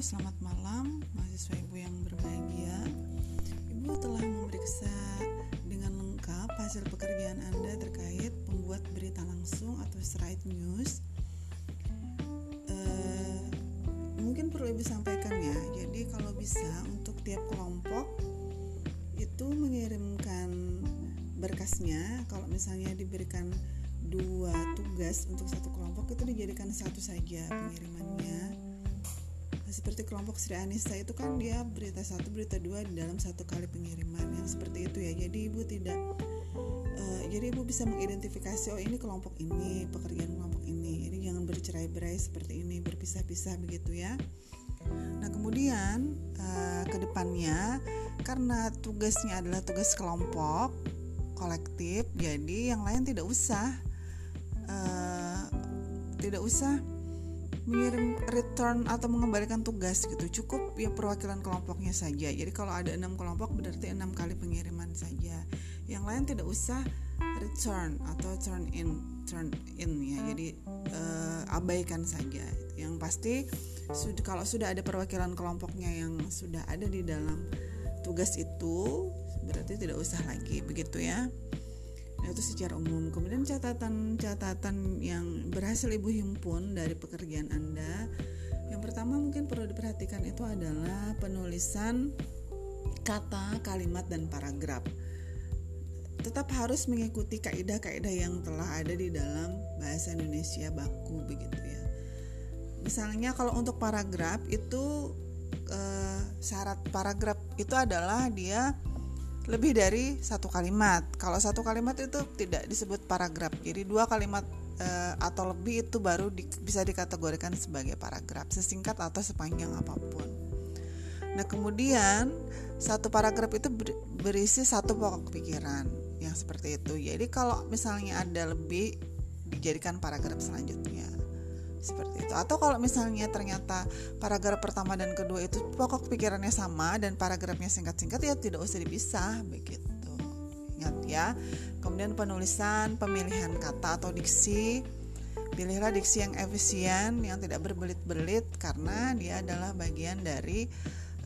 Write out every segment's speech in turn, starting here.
Selamat malam mahasiswa Ibu yang berbahagia. Ibu telah memeriksa dengan lengkap hasil pekerjaan Anda terkait pembuat berita langsung atau straight news. Uh, mungkin perlu Ibu sampaikan ya. Jadi kalau bisa untuk tiap kelompok itu mengirimkan berkasnya. Kalau misalnya diberikan dua tugas untuk satu kelompok itu dijadikan satu saja pengirimannya seperti kelompok Sri Anissa itu kan dia berita satu berita dua di dalam satu kali pengiriman yang seperti itu ya. Jadi ibu tidak uh, jadi ibu bisa mengidentifikasi oh ini kelompok ini pekerjaan kelompok ini. Ini jangan bercerai-berai seperti ini berpisah-pisah begitu ya. Nah kemudian uh, ke depannya karena tugasnya adalah tugas kelompok kolektif jadi yang lain tidak usah uh, tidak usah mengirim return atau mengembalikan tugas gitu. Cukup ya perwakilan kelompoknya saja. Jadi kalau ada enam kelompok berarti enam kali pengiriman saja. Yang lain tidak usah return atau turn in turn in ya. Jadi uh, abaikan saja. Yang pasti sudah kalau sudah ada perwakilan kelompoknya yang sudah ada di dalam tugas itu berarti tidak usah lagi. Begitu ya itu secara umum. Kemudian catatan-catatan yang berhasil Ibu himpun dari pekerjaan Anda. Yang pertama mungkin perlu diperhatikan itu adalah penulisan kata, kalimat dan paragraf. Tetap harus mengikuti kaidah-kaidah yang telah ada di dalam bahasa Indonesia baku begitu ya. Misalnya kalau untuk paragraf itu eh, syarat paragraf itu adalah dia lebih dari satu kalimat. Kalau satu kalimat itu tidak disebut paragraf. Jadi dua kalimat e, atau lebih itu baru di, bisa dikategorikan sebagai paragraf, sesingkat atau sepanjang apa pun. Nah, kemudian satu paragraf itu berisi satu pokok pikiran yang seperti itu. Jadi kalau misalnya ada lebih dijadikan paragraf selanjutnya seperti itu atau kalau misalnya ternyata paragraf pertama dan kedua itu pokok pikirannya sama dan paragrafnya singkat-singkat ya tidak usah dipisah begitu. Ingat ya. Kemudian penulisan pemilihan kata atau diksi. Pilihlah diksi yang efisien yang tidak berbelit-belit karena dia adalah bagian dari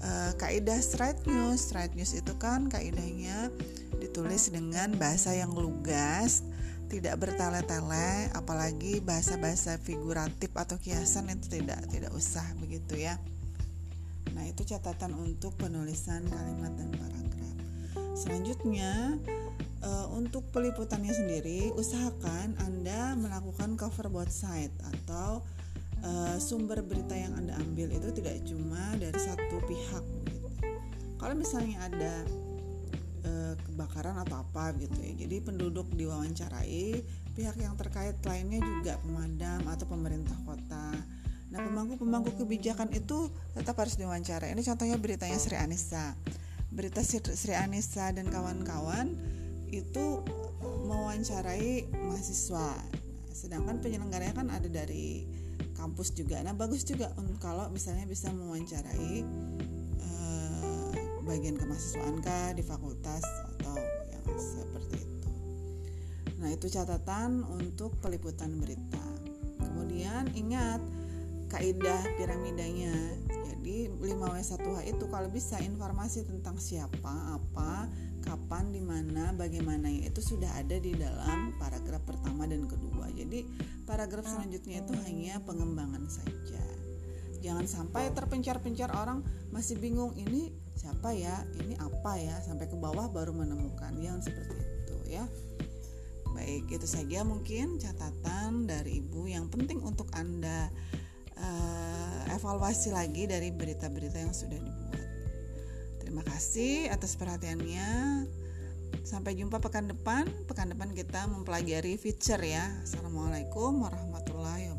uh, kaidah straight news. Straight news itu kan kaidahnya ditulis dengan bahasa yang lugas tidak bertele-tele apalagi bahasa-bahasa figuratif atau kiasan itu tidak tidak usah begitu ya. Nah itu catatan untuk penulisan kalimat dan paragraf. Selanjutnya e, untuk peliputannya sendiri usahakan anda melakukan cover both side atau e, sumber berita yang anda ambil itu tidak cuma dari satu pihak kalau misalnya ada kebakaran atau apa gitu ya. Jadi penduduk diwawancarai, pihak yang terkait lainnya juga pemadam atau pemerintah kota. Nah, pemangku-pemangku kebijakan itu tetap harus diwawancara. Ini contohnya beritanya Sri Anissa. Berita Sri Anissa dan kawan-kawan itu mewawancarai mahasiswa. Sedangkan penyelenggaranya kan ada dari kampus juga. Nah, bagus juga kalau misalnya bisa mewawancarai bagian kemahasiswaan kah di fakultas atau yang seperti itu. Nah, itu catatan untuk peliputan berita. Kemudian ingat kaidah piramidanya. Jadi 5W1H itu kalau bisa informasi tentang siapa, apa, kapan, di mana, bagaimana itu sudah ada di dalam paragraf pertama dan kedua. Jadi paragraf selanjutnya itu hanya pengembangan saja. Jangan sampai terpencar-pencar orang masih bingung ini siapa ya ini apa ya sampai ke bawah baru menemukan yang seperti itu ya. Baik itu saja mungkin catatan dari ibu. Yang penting untuk anda uh, evaluasi lagi dari berita-berita yang sudah dibuat. Terima kasih atas perhatiannya. Sampai jumpa pekan depan. Pekan depan kita mempelajari feature ya. Assalamualaikum warahmatullahi wabarakatuh